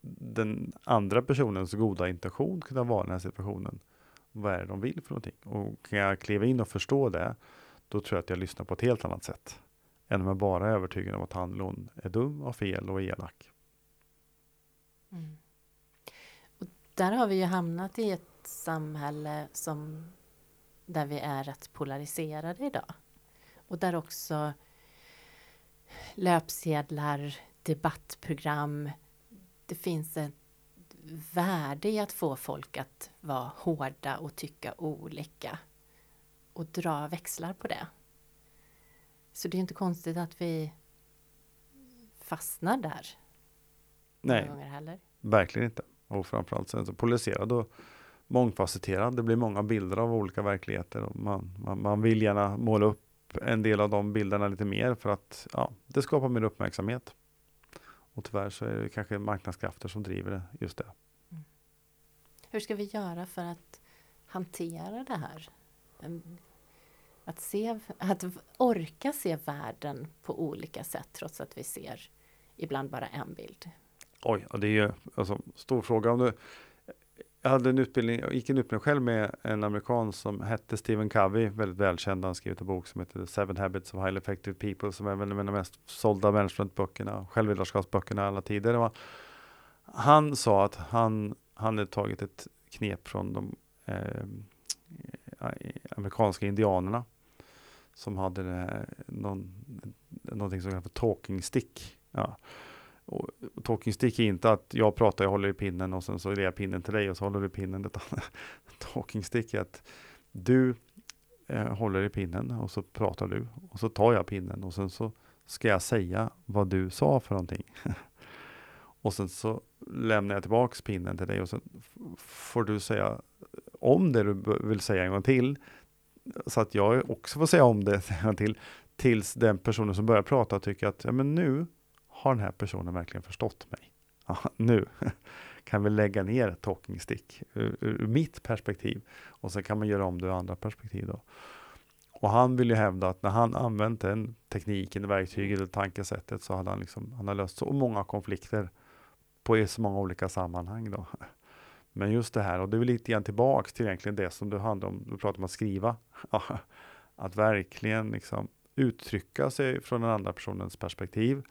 den andra personens goda intention kunna vara i den här situationen? Vad är det de vill för någonting? Och kan jag kliva in och förstå det, då tror jag att jag lyssnar på ett helt annat sätt. Än om jag bara är övertygad om att han eller hon är dum och fel och elak. Mm. Och där har vi ju hamnat i ett samhälle som där vi är rätt polariserade idag. Och där också löpsedlar, debattprogram. Det finns ett värde i att få folk att vara hårda och tycka olika och dra växlar på det. Så det är inte konstigt att vi fastnar där. Nej, verkligen inte. Och framförallt så är så polariserad och mångfacetterad. Det blir många bilder av olika verkligheter och man, man, man vill gärna måla upp en del av de bilderna lite mer för att ja, det skapar mer uppmärksamhet. Och tyvärr så är det kanske marknadskrafter som driver det, just det. Mm. Hur ska vi göra för att hantera det här? Att, se, att orka se världen på olika sätt trots att vi ser ibland bara en bild. Oj, och det är ju alltså, stor fråga. Om du, jag hade en utbildning, jag gick en utbildning själv med en amerikan som hette Stephen Covey, väldigt välkänd. Han skrivit en bok som heter Seven Habits of Highly Effective People, som är väl en av de mest sålda managementböckerna, självledarskapsböckerna alla tider. Var, han sa att han, han hade tagit ett knep från de eh, eh amerikanska indianerna som hade det här, någon, någonting som kallas för talking stick. Ja. Och, och talking stick är inte att jag pratar, jag håller i pinnen och sen så ger jag pinnen till dig och så håller du i pinnen. talking stick är att du eh, håller i pinnen och så pratar du och så tar jag pinnen och sen så ska jag säga vad du sa för någonting. och sen så lämnar jag tillbaks pinnen till dig och sen får du säga om det du vill säga en gång till så att jag också får säga om det till tills den personen som börjar prata tycker att ja, men nu har den här personen verkligen förstått mig? Ja, nu kan vi lägga ner talking stick ur, ur, mitt perspektiv och sen kan man göra om det ur andra perspektiv. Då. Och han vill ju hävda att när han använt den tekniken, verktyget eller tankesättet så hade han, liksom, han har löst så många konflikter på så många olika sammanhang. Då. Men just det här, och det är väl lite grann tillbaks till egentligen det som du handlar om, du pratar om att skriva. att verkligen liksom uttrycka sig från den andra personens perspektiv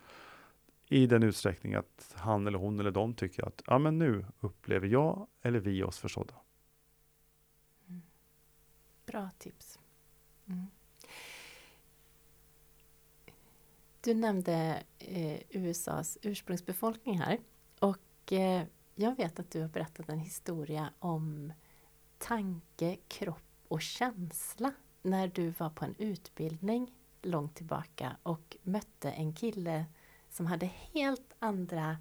i den utsträckning att han eller hon eller de tycker att ja, men nu upplever jag eller vi oss förstådda. Mm. Bra tips. Mm. Du nämnde eh, USAs ursprungsbefolkning här och eh, jag vet att du har berättat en historia om tanke, kropp och känsla när du var på en utbildning långt tillbaka och mötte en kille som hade helt andra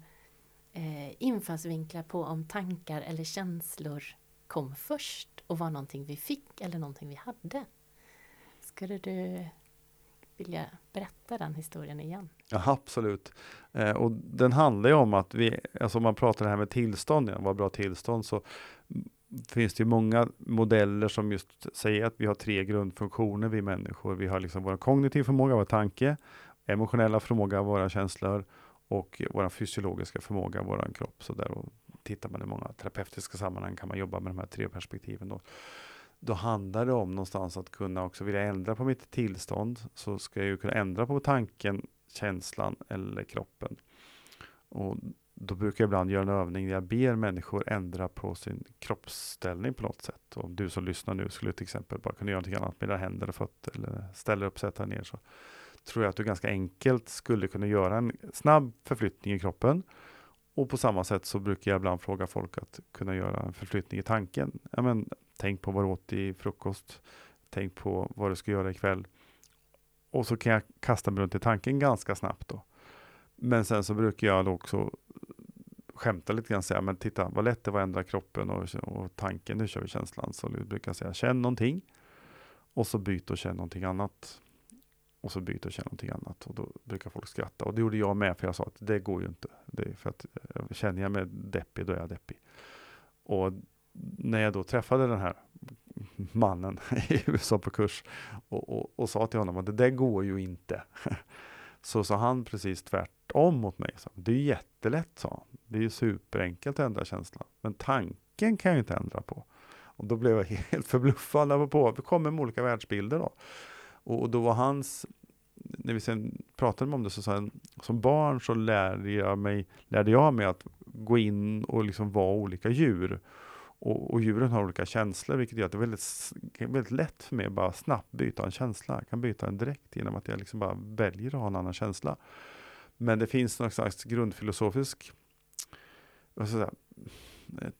eh, infallsvinklar på om tankar eller känslor kom först och var någonting vi fick eller någonting vi hade. Skulle du vilja berätta den historien igen? Ja, absolut. Eh, och den handlar ju om att vi, alltså om man pratar det här med tillstånd, ja, vad bra tillstånd, så finns det ju många modeller som just säger att vi har tre grundfunktioner, vi människor. Vi har liksom vår kognitiv förmåga, vår tanke, emotionella förmåga, våra känslor och vår fysiologiska förmåga, vår kropp. Så där och tittar man i många terapeutiska sammanhang kan man jobba med de här tre perspektiven. Då. då handlar det om någonstans att kunna också vilja ändra på mitt tillstånd. Så ska jag ju kunna ändra på tanken, känslan eller kroppen. Och då brukar jag ibland göra en övning där jag ber människor ändra på sin kroppsställning på något sätt. Och om du som lyssnar nu skulle till exempel bara kunna göra någonting annat med dina händer och fötter eller ställa upp, sätta ner så tror jag att du ganska enkelt skulle kunna göra en snabb förflyttning i kroppen. Och på samma sätt så brukar jag ibland fråga folk att kunna göra en förflyttning i tanken. Ja, men, tänk på vad du åt i frukost. Tänk på vad du ska göra ikväll. Och så kan jag kasta mig runt i tanken ganska snabbt då. Men sen så brukar jag då också skämta lite grann och säga, men titta vad lätt det var att ändra kroppen och, och tanken, nu kör vi känslan. Så jag brukar säga, känn någonting och så byt och känn någonting annat. Och så byt och känn någonting annat. Och då brukar folk skratta. Och det gjorde jag med, för jag sa att det går ju inte. Det är för att eh, känner jag mig deppig, då är jag deppig. Och när jag då träffade den här mannen i USA på kurs och, och, och sa till honom att det där går ju inte. Så sa han precis tvärtom mot mig. Så, det är jättelätt, sa han. Det är ju superenkelt att ändra känslan. Men tanken kan jag inte ändra på. Och då blev jag helt förbluffad. På. Vi kommer med olika världsbilder. Då. Och, och då var hans, när vi sen pratade om det, så sa han, som barn så lärde jag mig, lärde jag mig att gå in och liksom vara olika djur. Och, och, djuren har olika känslor, vilket gör att det är väldigt, väldigt lätt för mig att bara snabbt byta en känsla. Jag kan byta den direkt genom att jag liksom bara väljer att ha en annan känsla. Men det finns någon slags grundfilosofisk säga,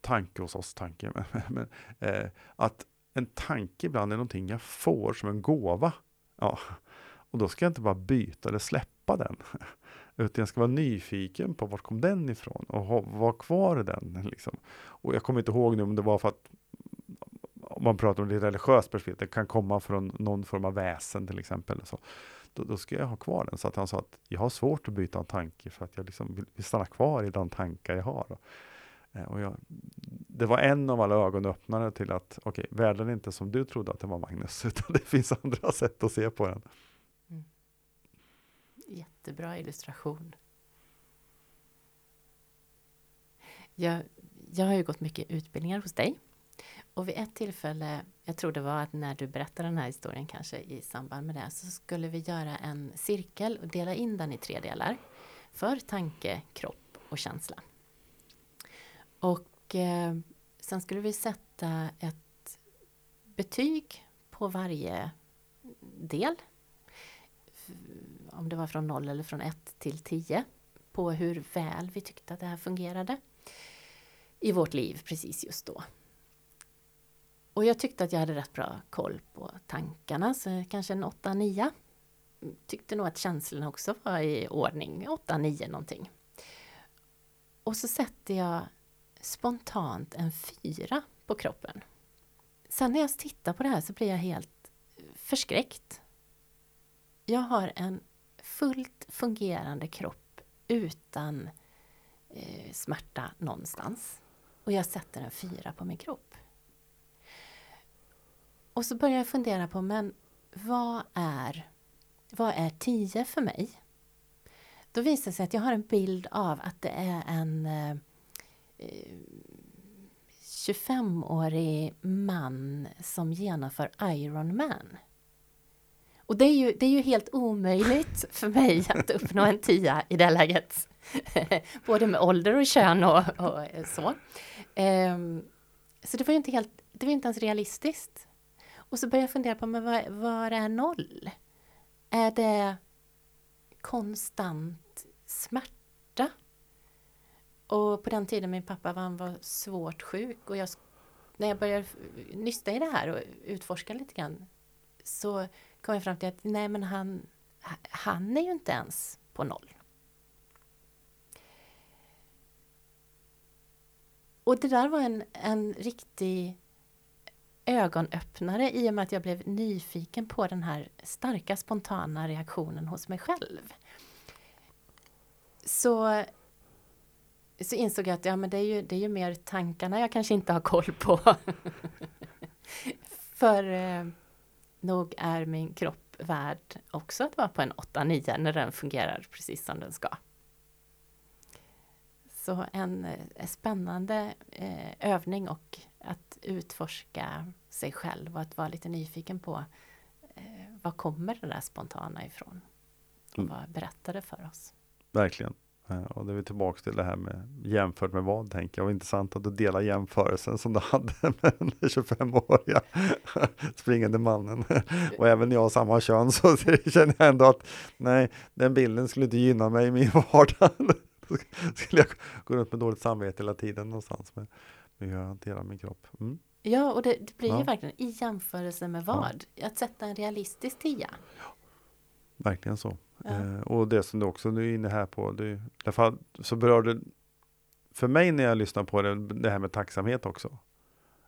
tanke hos oss, tanke, men, men eh, att en tanke ibland är någonting jag får som en gåva. Ja, och då ska jag inte bara byta eller släppa den. Utan jag ska vara nyfiken på vart kom den ifrån och vara kvar i den. Liksom. Och jag kommer inte ihåg nu om det var för att om man pratar om det religiöst perspektiv, det kan komma från någon form av väsen till exempel. Så, då, då, ska jag ha kvar den. Så att han sa att jag har svårt att byta en tanke för att jag liksom vill, vill stanna kvar i de tankar jag har. Eh, och jag, det var en av alla ögonöppnare till att okej, okay, världen är inte som du trodde att den var Magnus, utan det finns andra sätt att se på den. Jättebra illustration. Jag, jag har ju gått mycket utbildningar hos dig. Och vid ett tillfälle, jag tror det var att när du berättade den här historien kanske i samband med det, så skulle vi göra en cirkel och dela in den i tre delar. För tanke, kropp och känsla. Och eh, sen skulle vi sätta ett betyg på varje del. Om det var från 0 eller från 1 till 10 på hur väl vi tyckte att det här fungerade i vårt liv precis just då. Och jag tyckte att jag hade rätt bra koll på tankarna, så kanske en 8-9. Tyckte nog att känslorna också var i ordning, 8-9 någonting. Och så sätter jag spontant en 4 på kroppen. Sen när jag tittar på det här så blir jag helt förskräckt. Jag har en fullt fungerande kropp utan eh, smärta någonstans. Och jag sätter en fyra på min kropp. Och så börjar jag fundera på, men vad är, vad är tio för mig? Då visar det sig att jag har en bild av att det är en eh, eh 25-årig man som genomför Ironman. Och det är, ju, det är ju helt omöjligt för mig att uppnå en tia i det läget. Både med ålder och kön och, och så. Um, så det var ju inte helt, det var inte ens realistiskt. Och så började jag fundera på, men vad, vad är noll? Är det konstant smärta? Och på den tiden min pappa var, han var svårt sjuk och jag, när jag började nysta i det här och utforska lite grann så kom jag fram till att nej men han, han är ju inte ens på noll. Och det där var en, en riktig ögonöppnare i och med att jag blev nyfiken på den här starka spontana reaktionen hos mig själv. Så, så insåg jag att ja, men det, är ju, det är ju mer tankarna jag kanske inte har koll på. För eh, nog är min kropp värd också att vara på en 8-9 när den fungerar precis som den ska. Så en, eh, spännande eh, övning och att utforska sig själv och att vara lite nyfiken på eh, var kommer det där spontana ifrån? Och mm. vad berättar det för oss? Verkligen. Eh, och det är vi tillbaka till det här med jämfört med vad, tänker jag. Och intressant att du delar jämförelsen som du hade med den 25-åriga springande mannen. Och även jag har samma kön så känner jag ändå att nej, den bilden skulle inte gynna mig i min vardag. skulle jag gå runt med dåligt samvete hela tiden någonstans med, med hur jag hanterar min kropp. Mm. Ja, och det, det blir ja. ju verkligen i jämförelse med vad? Ja. Att sätta en realistisk tia. Ja. Verkligen så. Ja. Eh, och det som du också är inne här på, det, i alla fall så berör det för mig när jag lyssnar på det, det här med tacksamhet också.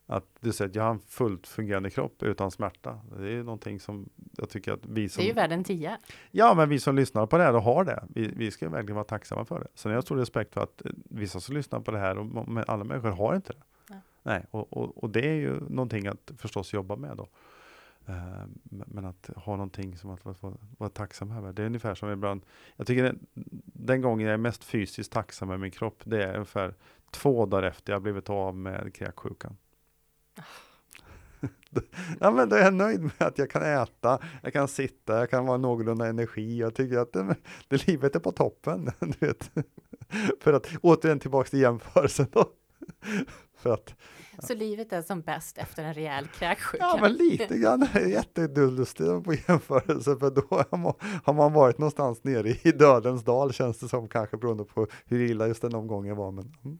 Att du säger att jag har en fullt fungerande kropp utan smärta. Det är någonting som jag tycker att vi som... Det är ju värd en tia. Ja, men vi som lyssnar på det här och har det, vi, vi ska verkligen vara tacksamma för det. Sen har jag stor respekt för att eh, vissa som lyssnar på det här, och, men alla människor har inte det. Ja. Nej, och, och, och, det är ju någonting att förstås jobba med då. Uh, men att ha någonting som att vara, vara tacksam över. Det är ungefär som ibland, jag tycker den, den gången jag är mest fysiskt tacksam med min kropp, det är ungefär två dagar efter jag blivit av med kräksjukan. ja, men då är jag nöjd med att jag kan äta, jag kan sitta, jag kan vara någorlunda energi. Jag tycker att det, det livet är på toppen. För att återigen tillbaka till jämförelsen. Då. För att. Så livet är som bäst efter en rejäl kräksjuka? Ja, men lite grann. Jättelustigt på jämförelse, för då har man, varit någonstans nere i dödens dal, känns det som, kanske beroende på hur illa just den omgången var. Men, mm.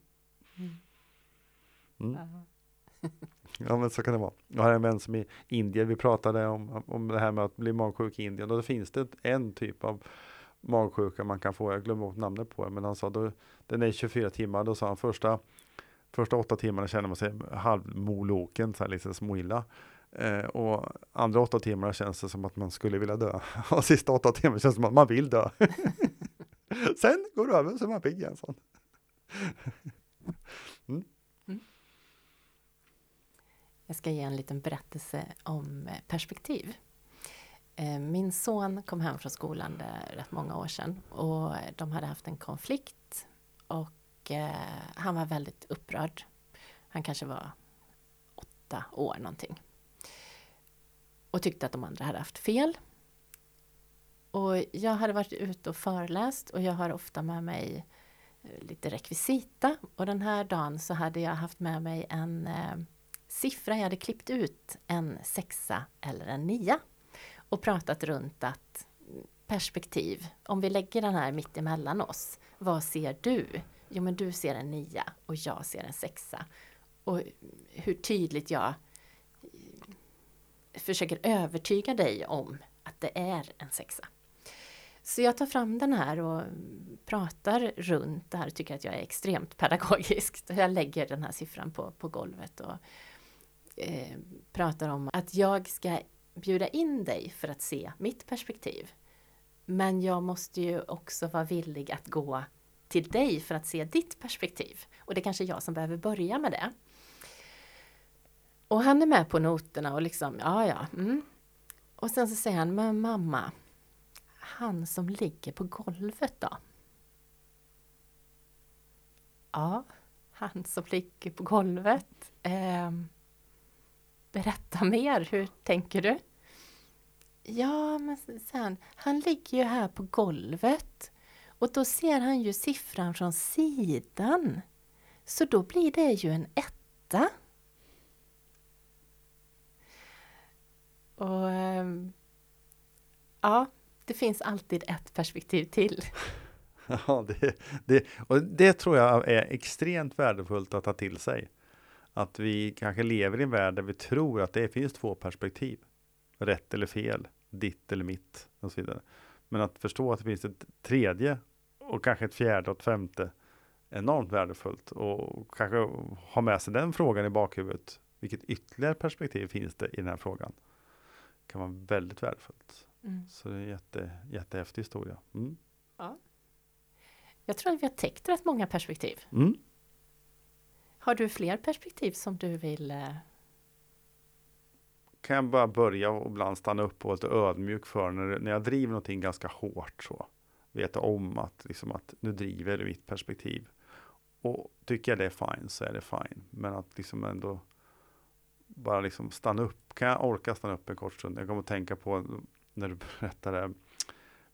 Mm. Ja, men så kan det vara. Jag har en vän som är i Indien. Vi pratade om, om det här med att bli magsjuk i Indien. Och då finns det en typ av magsjuka man kan få. Jag glömmer bort namnet på det. Men han sa då, den är 24 timmar. Då sa han första, första åtta timmarna känner man sig halvmoloken, så här lite småilla. Eh, och andra åtta timmar känns det som att man skulle vilja dö. Och sista åtta timmar känns det som att man vill dö. Sen går det över så är man pigg igen. Mm. mm. Jag ska ge en liten berättelse om eh, perspektiv. Eh, min son kom hem från skolan rätt många år sedan och de hade haft en konflikt och eh, han var väldigt upprörd. Han kanske var åtta år någonting. Och tyckte att de andra hade haft fel. Och jag hade varit ute och föreläst och jag har ofta med mig eh, lite rekvisita och den här dagen så hade jag haft med mig en eh, siffra, jag hade klippt ut en sexa eller en nia och pratat runt att mm, perspektiv, om vi lägger den här mitt emellan oss, vad ser du? Jo men du ser en nia och jag ser en sexa. Och hur tydligt jag eh, försöker övertyga dig om att det är en sexa. Så jag tar fram den här och pratar runt det här och tycker att jag är extremt pedagogisk. Jag lägger den här siffran på, på golvet och eh, pratar om att jag ska bjuda in dig för att se mitt perspektiv. Men jag måste ju också vara villig att gå till dig för att se ditt perspektiv. Och det är kanske jag som behöver börja med det. Och han är med på noterna och liksom, ja ja. Mm. Och sen så säger han, men mamma, han som ligger på golvet då? Ja, han som ligger på golvet. Eh, Berätta mer, hur tänker du? Ja, men sen, han ligger ju här på golvet och då ser han ju siffran från sidan. Så då blir det ju en etta. Och ehm, ja, det finns alltid ett perspektiv till. Ja, det, det, och det tror jag är extremt värdefullt att ta till sig. Att vi kanske lever i en värld där vi tror att det finns två perspektiv. Rätt eller fel, ditt eller mitt och så vidare. Men att förstå att det finns ett tredje och kanske ett fjärde och ett femte enormt värdefullt och kanske ha med sig den frågan i bakhuvudet vilket ytterligare perspektiv finns det i den här frågan? Det kan vara väldigt värdefullt. Mm. Så det är en jätte, jättehäftig historia. Mm. Jag tror att vi har täckt rätt många perspektiv. Mm. Har du fler perspektiv som du vill? eh, Kan jag bara börja och ibland stanna upp och vara lite ödmjuk för när, när jag driver någonting ganska hårt så. Veta om att, liksom att nu driver det mitt perspektiv. Och tycker jag det är fine så är det fine. Men att liksom ändå bara liksom stanna upp. Kan jag orka stanna upp en kort stund? Jag kommer att tänka på när du berättade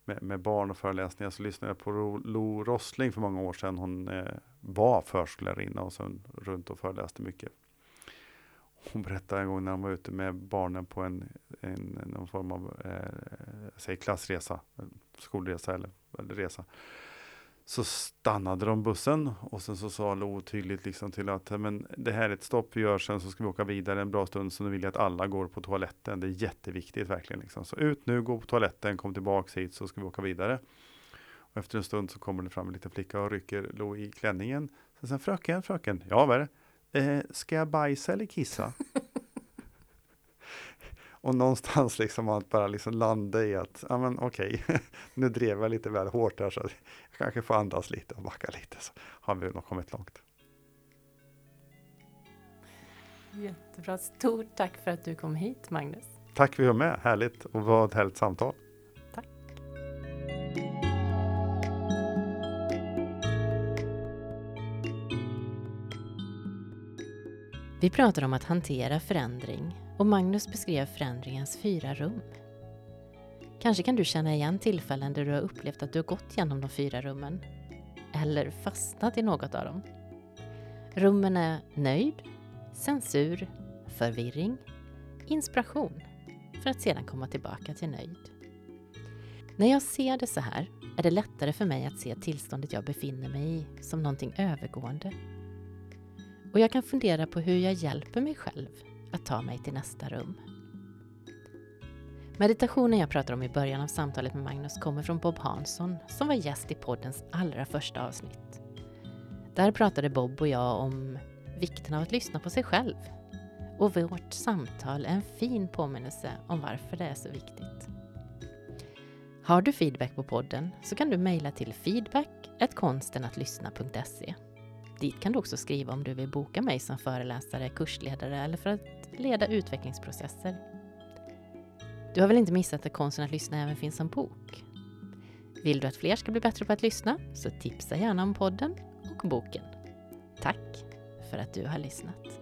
med, med barn och föreläsningar så lyssnade jag på Lo Rossling för många år sedan. Hon eh, var förskollärarinna och sen runt och föreläste mycket. Hon berättade en gång när hon var ute med barnen på en, en någon form av eh, säg klassresa, skolresa eller, eller resa. Så stannade de bussen och sen så sa Lo tydligt liksom till att men det här är ett stopp vi gör sen så ska vi åka vidare en bra stund så nu vill jag att alla går på toaletten. Det är jätteviktigt verkligen. Liksom. Så ut nu, gå på toaletten, kom tillbaks hit så ska vi åka vidare. Och efter en stund så kommer det fram en liten flicka och rycker Lo i klänningen. Sen sen fröken, fröken, ja vad är det? Eh, ska jag bajsa eller kissa? och någonstans liksom att bara liksom landa i att, ja men okej, nu drev jag lite väl hårt här så jag kanske får andas lite och backa lite så har vi nog kommit långt. Jättebra. Stort tack för att du kom hit, Magnus. Tack för att du var med, härligt och vad ett härligt samtal. Vi pratar om att hantera förändring och Magnus beskrev förändringens fyra rum. Kanske kan du känna igen tillfällen där du har upplevt att du har gått genom de fyra rummen eller fastnat i något av dem. Rummen är nöjd, censur, förvirring, inspiration för att sedan komma tillbaka till nöjd. När jag ser det så här är det lättare för mig att se tillståndet jag befinner mig i som någonting övergående och jag kan fundera på hur jag hjälper mig själv att ta mig till nästa rum. Meditationen jag pratar om i början av samtalet med Magnus kommer från Bob Hansson som var gäst i poddens allra första avsnitt. Där pratade Bob och jag om vikten av att lyssna på sig själv. Och vårt samtal är en fin påminnelse om varför det är så viktigt. Har du feedback på podden så kan du mejla till feedback.konstenatlyssna.se Dit kan du också skriva om du vill boka mig som föreläsare, kursledare eller för att leda utvecklingsprocesser. Du har väl inte missat att Konsten att lyssna även finns som bok? Vill du att fler ska bli bättre på att lyssna så tipsa gärna om podden och boken. Tack för att du har lyssnat.